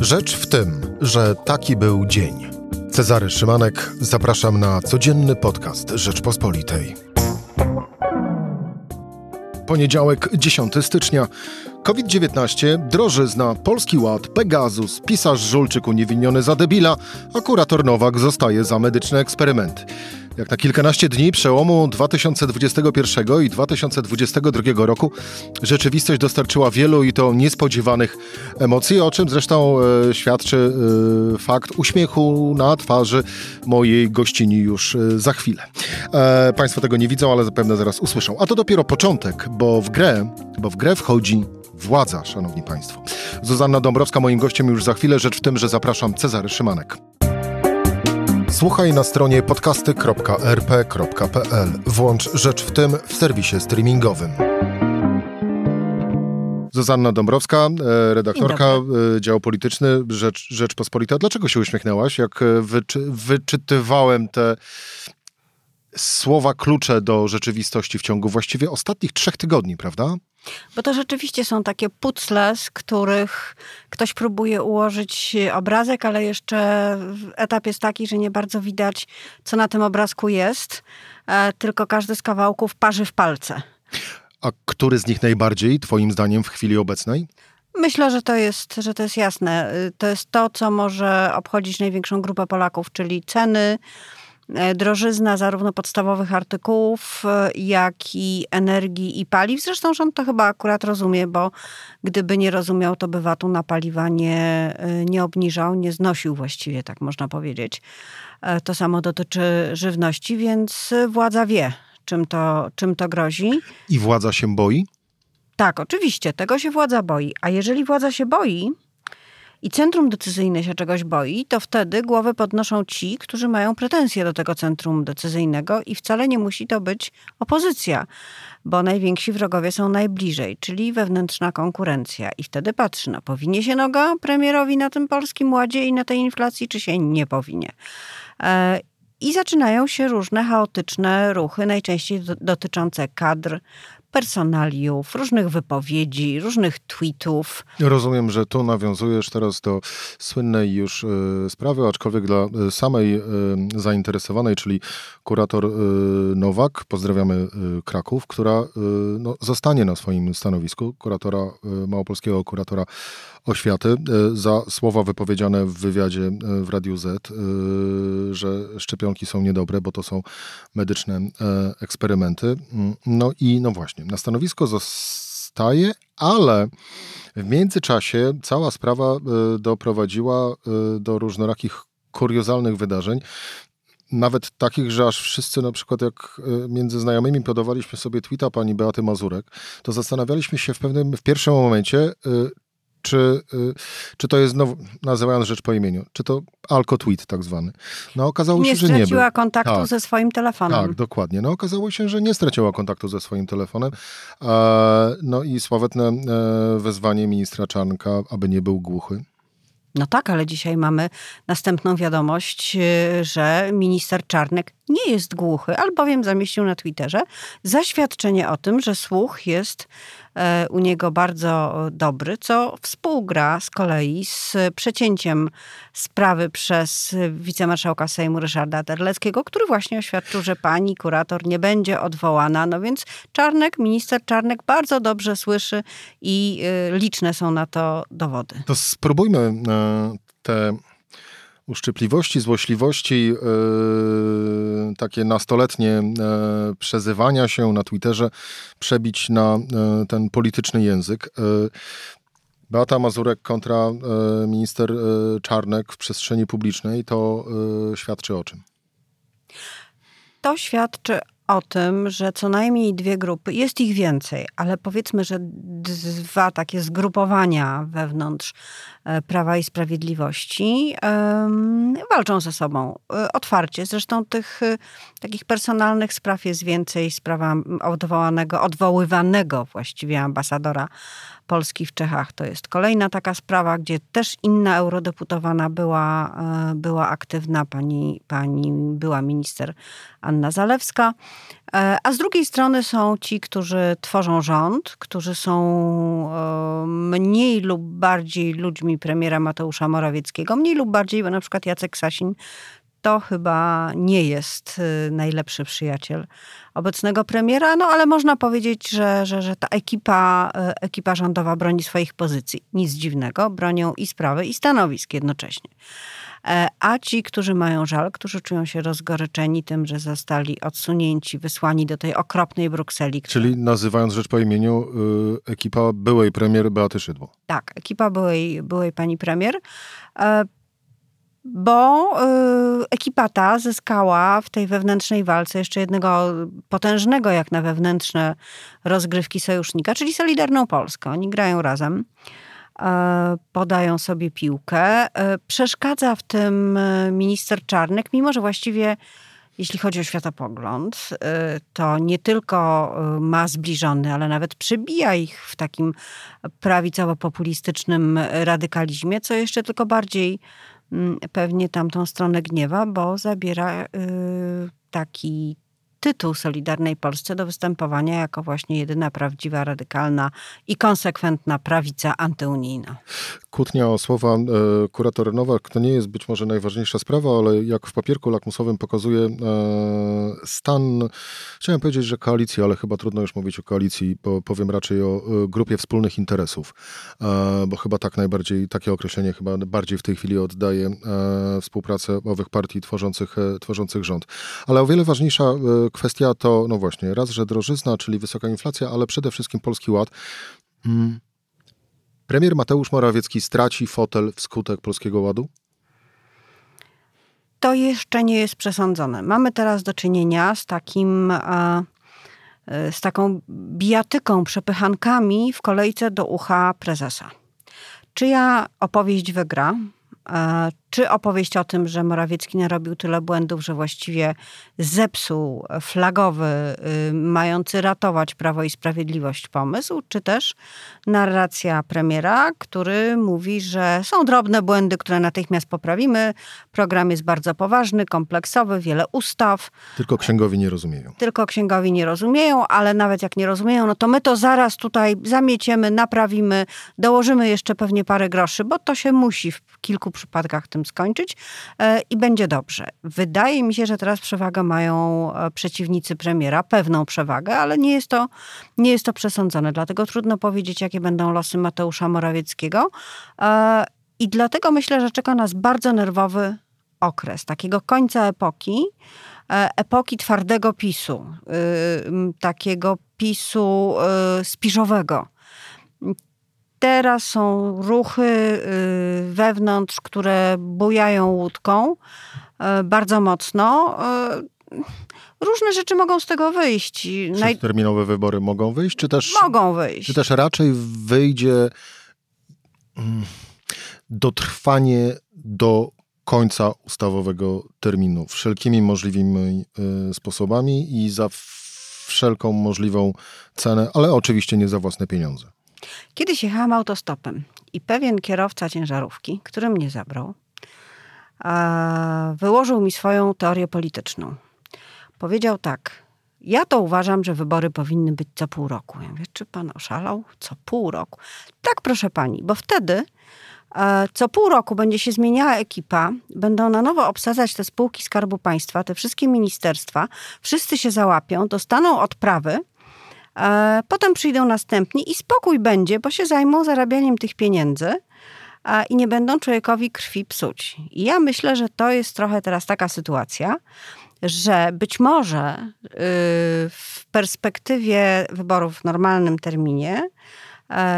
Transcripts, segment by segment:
Rzecz w tym, że taki był dzień. Cezary Szymanek, zapraszam na codzienny podcast Rzeczpospolitej. Poniedziałek, 10 stycznia. COVID-19, drożyzna, Polski Ład, Pegasus, pisarz Żulczyk uniewinniony za debila, a kurator Nowak zostaje za medyczne eksperymenty. Jak na kilkanaście dni przełomu 2021 i 2022 roku rzeczywistość dostarczyła wielu i to niespodziewanych emocji, o czym zresztą e, świadczy e, fakt uśmiechu na twarzy mojej gościni już e, za chwilę. E, państwo tego nie widzą, ale zapewne zaraz usłyszą. A to dopiero początek, bo w grę, bo w grę wchodzi władza, szanowni państwo. Zuzanna Dąbrowska moim gościem już za chwilę, rzecz w tym, że zapraszam Cezary Szymanek. Słuchaj na stronie podcasty.rp.pl. Włącz Rzecz w tym w serwisie streamingowym. Zuzanna Dąbrowska, e, redaktorka e, dział polityczny Rzecz, Rzeczpospolita. Dlaczego się uśmiechnęłaś, jak e, wyczy, wyczytywałem te słowa klucze do rzeczywistości w ciągu właściwie ostatnich trzech tygodni, prawda? Bo to rzeczywiście są takie pucle, z których ktoś próbuje ułożyć obrazek, ale jeszcze etap jest taki, że nie bardzo widać, co na tym obrazku jest, e, tylko każdy z kawałków parzy w palce. A który z nich najbardziej, Twoim zdaniem, w chwili obecnej? Myślę, że to jest, że to jest jasne. To jest to, co może obchodzić największą grupę Polaków, czyli ceny, drożyzna zarówno podstawowych artykułów, e, jak i energii i paliw. Zresztą rząd to chyba akurat rozumie, bo gdyby nie rozumiał, to by VAT-u na paliwa nie, e, nie obniżał, nie znosił właściwie, tak można powiedzieć. To samo dotyczy żywności, więc władza wie, czym to, czym to grozi. I władza się boi? Tak, oczywiście, tego się władza boi. A jeżeli władza się boi, i centrum decyzyjne się czegoś boi, to wtedy głowę podnoszą ci, którzy mają pretensje do tego centrum decyzyjnego i wcale nie musi to być opozycja, bo najwięksi wrogowie są najbliżej, czyli wewnętrzna konkurencja. I wtedy patrzy, no powinie się noga premierowi na tym polskim ładzie i na tej inflacji, czy się nie powinie. E, I zaczynają się różne chaotyczne ruchy, najczęściej dotyczące kadr, personaliów, różnych wypowiedzi, różnych tweetów. Rozumiem, że tu nawiązujesz teraz do słynnej już y, sprawy, aczkolwiek dla y, samej y, zainteresowanej, czyli kurator Nowak, pozdrawiamy Kraków, która no, zostanie na swoim stanowisku kuratora, małopolskiego kuratora oświaty e, za słowa wypowiedziane w wywiadzie e, w Radiu Z, e, że szczepionki są niedobre, bo to są medyczne eksperymenty. Mm, no i no właśnie, na stanowisko zostaje, ale w międzyczasie cała sprawa doprowadziła do różnorakich kuriozalnych wydarzeń nawet takich, że aż wszyscy na przykład jak między znajomymi podawaliśmy sobie tweeta pani Beaty Mazurek, to zastanawialiśmy się w pewnym, w pierwszym momencie, czy, y, czy to jest, znowu, nazywając rzecz po imieniu, czy to alko-tweet tak zwany. No okazało nie się, że nie straciła kontaktu tak, ze swoim telefonem. Tak, dokładnie. No okazało się, że nie straciła kontaktu ze swoim telefonem. No i sławetne e, wezwanie ministra Czarnka, aby nie był głuchy. No tak, ale dzisiaj mamy następną wiadomość, y, że minister Czarnek nie jest głuchy, albowiem zamieścił na Twitterze zaświadczenie o tym, że słuch jest E, u niego bardzo dobry, co współgra z kolei z przecięciem sprawy przez wicemarszałka Sejmu Ryszarda Terleckiego, który właśnie oświadczył, że pani kurator nie będzie odwołana. No więc Czarnek, minister Czarnek bardzo dobrze słyszy i e, liczne są na to dowody. To spróbujmy e, te uszczypliwości, złośliwości, yy, takie nastoletnie yy, przezywania się na Twitterze przebić na yy, ten polityczny język. Beata Mazurek kontra minister Czarnek w przestrzeni publicznej to świadczy o czym? To świadczy o tym, że co najmniej dwie grupy, jest ich więcej, ale powiedzmy, że dwa takie zgrupowania wewnątrz e, Prawa i Sprawiedliwości walczą ze sobą e, otwarcie. Zresztą tych e, takich personalnych spraw jest więcej. Sprawa odwołanego, odwoływanego właściwie ambasadora Polski w Czechach to jest kolejna taka sprawa, gdzie też inna eurodeputowana była, była aktywna, pani, pani była minister Anna Zalewska. E, a z drugiej strony są ci, którzy tworzą rząd, którzy są e, mniej lub bardziej ludźmi premiera Mateusza Morawieckiego, mniej lub bardziej, bo na przykład Jacek Sasin to chyba nie jest y, najlepszy przyjaciel obecnego premiera, no ale można powiedzieć, że, że, że ta ekipa, ekipa rządowa broni swoich pozycji. Nic dziwnego, bronią i sprawy, i stanowisk jednocześnie. E, a ci, którzy mają żal, którzy czują się rozgoryczeni tym, że zostali odsunięci, wysłani do tej okropnej Brukseli. Która... Czyli nazywając rzecz po imieniu, y, ekipa byłej premier Beaty Szydło. Tak, ekipa byłej, byłej pani premier. E, bo y, ekipa ta zyskała w tej wewnętrznej walce jeszcze jednego potężnego jak na wewnętrzne rozgrywki sojusznika, czyli Solidarną Polskę. Oni grają razem, podają sobie piłkę. Y, przeszkadza w tym e, minister Czarnek, mimo że właściwie jeśli chodzi o światopogląd, to nie tylko ma zbliżony, ale nawet przebija ich w takim prawicowo-populistycznym radykalizmie, co jeszcze tylko bardziej Mm, pewnie tamtą stronę gniewa, bo zabiera taki tytuł Solidarnej Polsce do występowania jako właśnie jedyna prawdziwa, radykalna i konsekwentna prawica antyunijna. Kłótnia o słowa e, kurator Nowak to nie jest być może najważniejsza sprawa, ale jak w papierku lakmusowym pokazuje e, stan, chciałem powiedzieć, że koalicji, ale chyba trudno już mówić o koalicji, bo powiem raczej o e, grupie wspólnych interesów, bo chyba tak najbardziej, takie określenie chyba bardziej w tej chwili oddaje współpracę owych partii tworzących, tworzących rząd. Ale o wiele ważniejsza kwestia to, no właśnie, raz, że drożyzna, czyli wysoka inflacja, ale przede wszystkim Polski Ład. Mm. Premier Mateusz Morawiecki straci fotel wskutek Polskiego Ładu? To jeszcze nie jest przesądzone. Mamy teraz do czynienia z takim e, z taką bijatyką, przepychankami w kolejce do ucha prezesa. Czyja opowieść wygra? Czy opowieść o tym, że Morawiecki narobił tyle błędów, że właściwie zepsuł flagowy, y, mający ratować Prawo i Sprawiedliwość pomysł, czy też narracja premiera, który mówi, że są drobne błędy, które natychmiast poprawimy. Program jest bardzo poważny, kompleksowy, wiele ustaw. Tylko księgowi nie rozumieją. Tylko księgowi nie rozumieją, ale nawet jak nie rozumieją, no to my to zaraz tutaj zamieciemy, naprawimy, dołożymy jeszcze pewnie parę groszy, bo to się musi w kilku przypadkach tym tym skończyć e, i będzie dobrze. Wydaje mi się, że teraz przewagę mają e, przeciwnicy premiera, pewną przewagę, ale nie jest to, nie jest to przesądzone. Dlatego trudno powiedzieć, jakie będą losy Mateusza Morawieckiego. E, I dlatego myślę, że czeka nas bardzo nerwowy okres, takiego końca epoki, epoki twardego PiSu, takiego PiSu spiżowego teraz są ruchy y, wewnątrz, które bujają łódką y, bardzo mocno. Y, różne rzeczy mogą z tego wyjść. Terminowe wybory mogą wyjść, czy też... Mogą wyjść. Czy też raczej wyjdzie mm, dotrwanie do końca ustawowego terminu wszelkimi możliwymi sposobami i za wszelką możliwą cenę, ale oczywiście nie za własne pieniądze. Kiedyś jechałam autostopem i pewien kierowca ciężarówki, który mnie zabrał, wyłożył mi swoją teorię polityczną. Powiedział tak. Ja to uważam, że wybory powinny być co pół roku. Ja mówię, czy pan oszalał? Co pół roku? Tak, proszę pani, bo wtedy e, co pół roku będzie się zmieniała ekipa, będą na nowo obsadzać te spółki Skarbu Państwa, te wszystkie ministerstwa, wszyscy się załapią, dostaną odprawy potem przyjdą następni i spokój będzie, bo się zajmą zarabianiem tych pieniędzy i nie będą człowiekowi krwi psuć. I ja myślę, że to jest trochę teraz taka sytuacja, że być może y, w perspektywie wyborów w normalnym terminie E,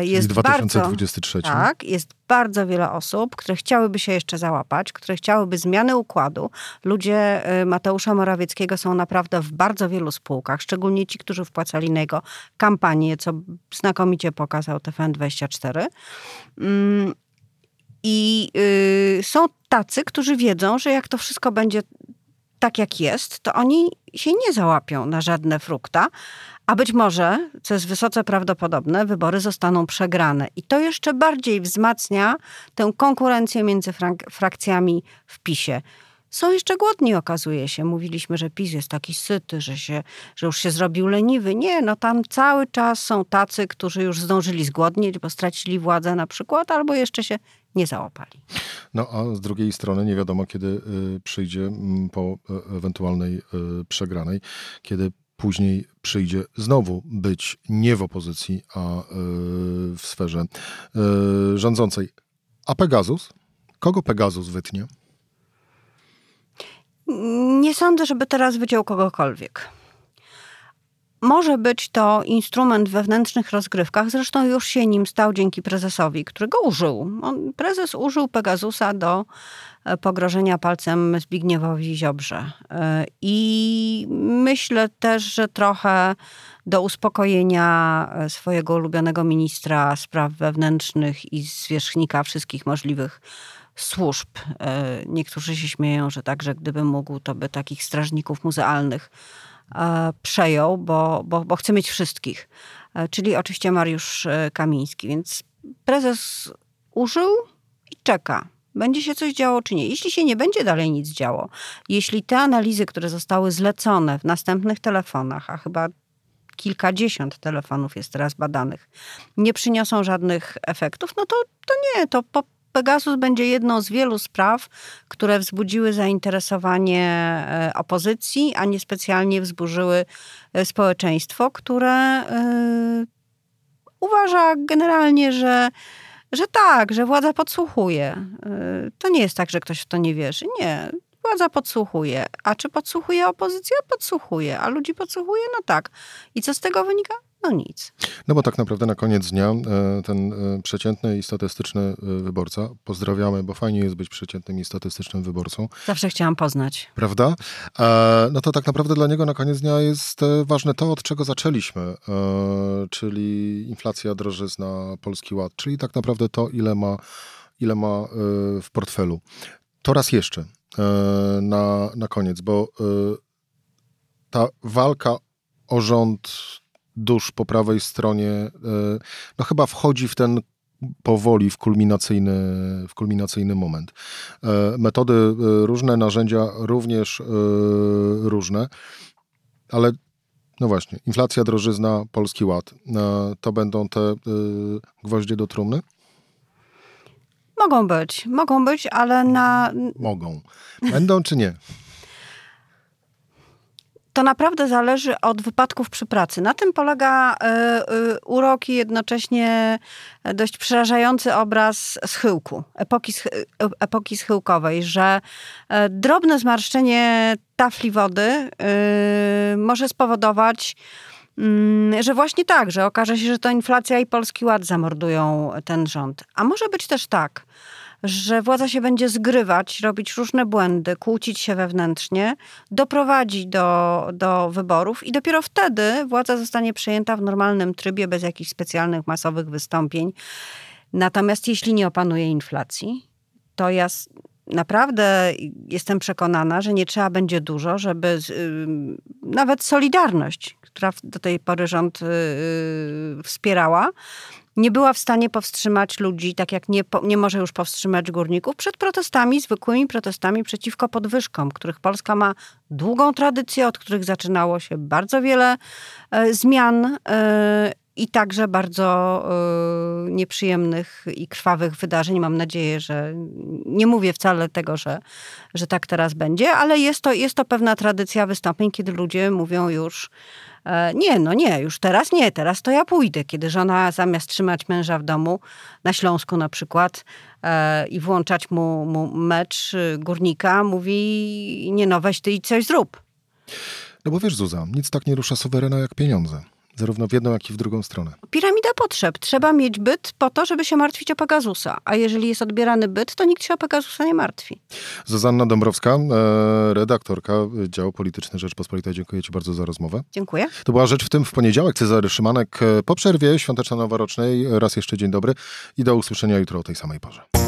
jest 2023. Bardzo, tak, jest bardzo wiele osób, które chciałyby się jeszcze załapać, które chciałyby zmiany układu. Ludzie e, Mateusza Morawieckiego są naprawdę w bardzo wielu spółkach, szczególnie ci, którzy wpłacali na jego kampanię, co znakomicie pokazał TVN24. Mm, I y, są tacy, którzy wiedzą, że jak to wszystko będzie tak jak jest, to oni się nie załapią na żadne frukta, a być może, co jest wysoce prawdopodobne, wybory zostaną przegrane. I to jeszcze bardziej wzmacnia tę konkurencję między frak frakcjami w PiSie. Są jeszcze głodni, okazuje się. Mówiliśmy, że PiS jest taki syty, że, się, że już się zrobił leniwy. Nie, no tam cały czas są tacy, którzy już zdążyli zgłodnieć, bo stracili władzę na przykład, albo jeszcze się nie załapali. No a z drugiej strony nie wiadomo, kiedy y, przyjdzie mm, po y, ewentualnej y, przegranej, kiedy później przyjdzie znowu być nie w opozycji, a w sferze rządzącej. A Pegasus? Kogo Pegasus wytnie? Nie sądzę, żeby teraz wyciął kogokolwiek. Może być to instrument w wewnętrznych rozgrywkach, zresztą już się nim stał dzięki prezesowi, którego użył. On, prezes użył Pegasusa do e, pogrożenia palcem Zbigniewowi Ziobrze. E, I myślę też, że trochę do uspokojenia e, swojego ulubionego ministra spraw wewnętrznych i zwierzchnika wszystkich możliwych służb. Niektórzy się śmieją, że także gdyby mógł, to by takich strażników muzealnych E, przejął, bo, bo, bo chce mieć wszystkich. E, czyli oczywiście Mariusz e, Kamiński. Więc prezes użył i czeka. Będzie się coś działo, czy nie? Jeśli się nie będzie dalej nic działo, jeśli te analizy, które zostały zlecone w następnych telefonach, a chyba kilkadziesiąt telefonów jest teraz badanych, nie przyniosą żadnych efektów, no to, to nie, to po, Pegasus będzie jedną z wielu spraw, które wzbudziły zainteresowanie e, opozycji, a nie specjalnie wzburzyły e, społeczeństwo, które e, uważa generalnie, że, że tak, że władza podsłuchuje. To nie jest tak, że ktoś w to nie wierzy. Nie. Władza podsłuchuje. A czy podsłuchuje opozycja? Podsłuchuje. A ludzi podsłuchuje? No tak. I co z tego wynika? No nic. No bo tak naprawdę na koniec dnia e, ten e, przeciętny i statystyczny e, wyborca, pozdrawiamy, bo fajnie jest być przeciętnym i statystycznym wyborcą. Zawsze chciałam poznać. Prawda? No to tak naprawdę dla niego na koniec dnia jest ważne to, od czego zaczęliśmy, czyli inflacja, drożyzna, Polski Ład, czyli tak naprawdę to, ile ma, ile ma w portfelu. To raz jeszcze na, na koniec, bo ta walka o rząd dusz po prawej stronie, e, no chyba wchodzi w ten powoli w kulminacyjny, w kulminacyjny moment. E, metody e, różne, narzędzia również różne, ale no właśnie, inflacja, drożyzna, Polski Ład, to będą te gwoździe do trumny? Mogą być, mogą być, ale na... Mogą. Będą czy nie? to naprawdę zależy od wypadków przy pracy. Na tym polega y, y, urok i jednocześnie dość przerażający obraz schyłku, epoki, epoki schyłkowej, że drobne zmarszczenie tafli wody y, może spowodować, że właśnie tak, że okaże się, że to inflacja i Polski Ład zamordują ten rząd. A może być też tak, że władza się będzie zgrywać, robić różne błędy, kłócić się wewnętrznie, doprowadzi do, do wyborów i dopiero wtedy władza zostanie przejęta w normalnym trybie, bez jakichś specjalnych, masowych wystąpień. Natomiast jeśli nie opanuje inflacji, to ja naprawdę jestem przekonana, że nie trzeba będzie dużo, żeby nawet Solidarność, która do tej pory rząd y, y, wspierała, nie była w stanie powstrzymać ludzi, tak jak nie, nie może już powstrzymać górników, przed protestami, zwykłymi protestami przeciwko podwyżkom, których Polska ma długą tradycję, od których zaczynało się bardzo wiele e, zmian. I także bardzo y, nieprzyjemnych i krwawych wydarzeń. Mam nadzieję, że nie mówię wcale tego, że, że tak teraz będzie, ale jest to, jest to pewna tradycja wystąpień, kiedy ludzie mówią już E, nie, no nie, już teraz nie, teraz to ja pójdę. Kiedy żona zamiast trzymać męża w domu, na Śląsku na przykład, e, i włączać mu, mu mecz y, górnika, mówi, nie no, weź ty i coś zrób. No bo wiesz, Zuza, nic tak nie rusza suwerena jak pieniądze zarówno w jedną, jak i w drugą stronę. Piramida potrzeb. Trzeba mieć byt po to, żeby się martwić o Pegasusa. A jeżeli jest odbierany byt, to nikt się o Pegasusa nie martwi. Zuzanna Dąbrowska, e, redaktorka działu polityczny Rzeczpospolitej. Dziękuję Ci bardzo za rozmowę. Dziękuję. To była Rzecz w tym w poniedziałek. Cezary Szymanek e, po przerwie świąteczno-noworocznej. Raz jeszcze dzień dobry i do usłyszenia jutro o tej samej porze.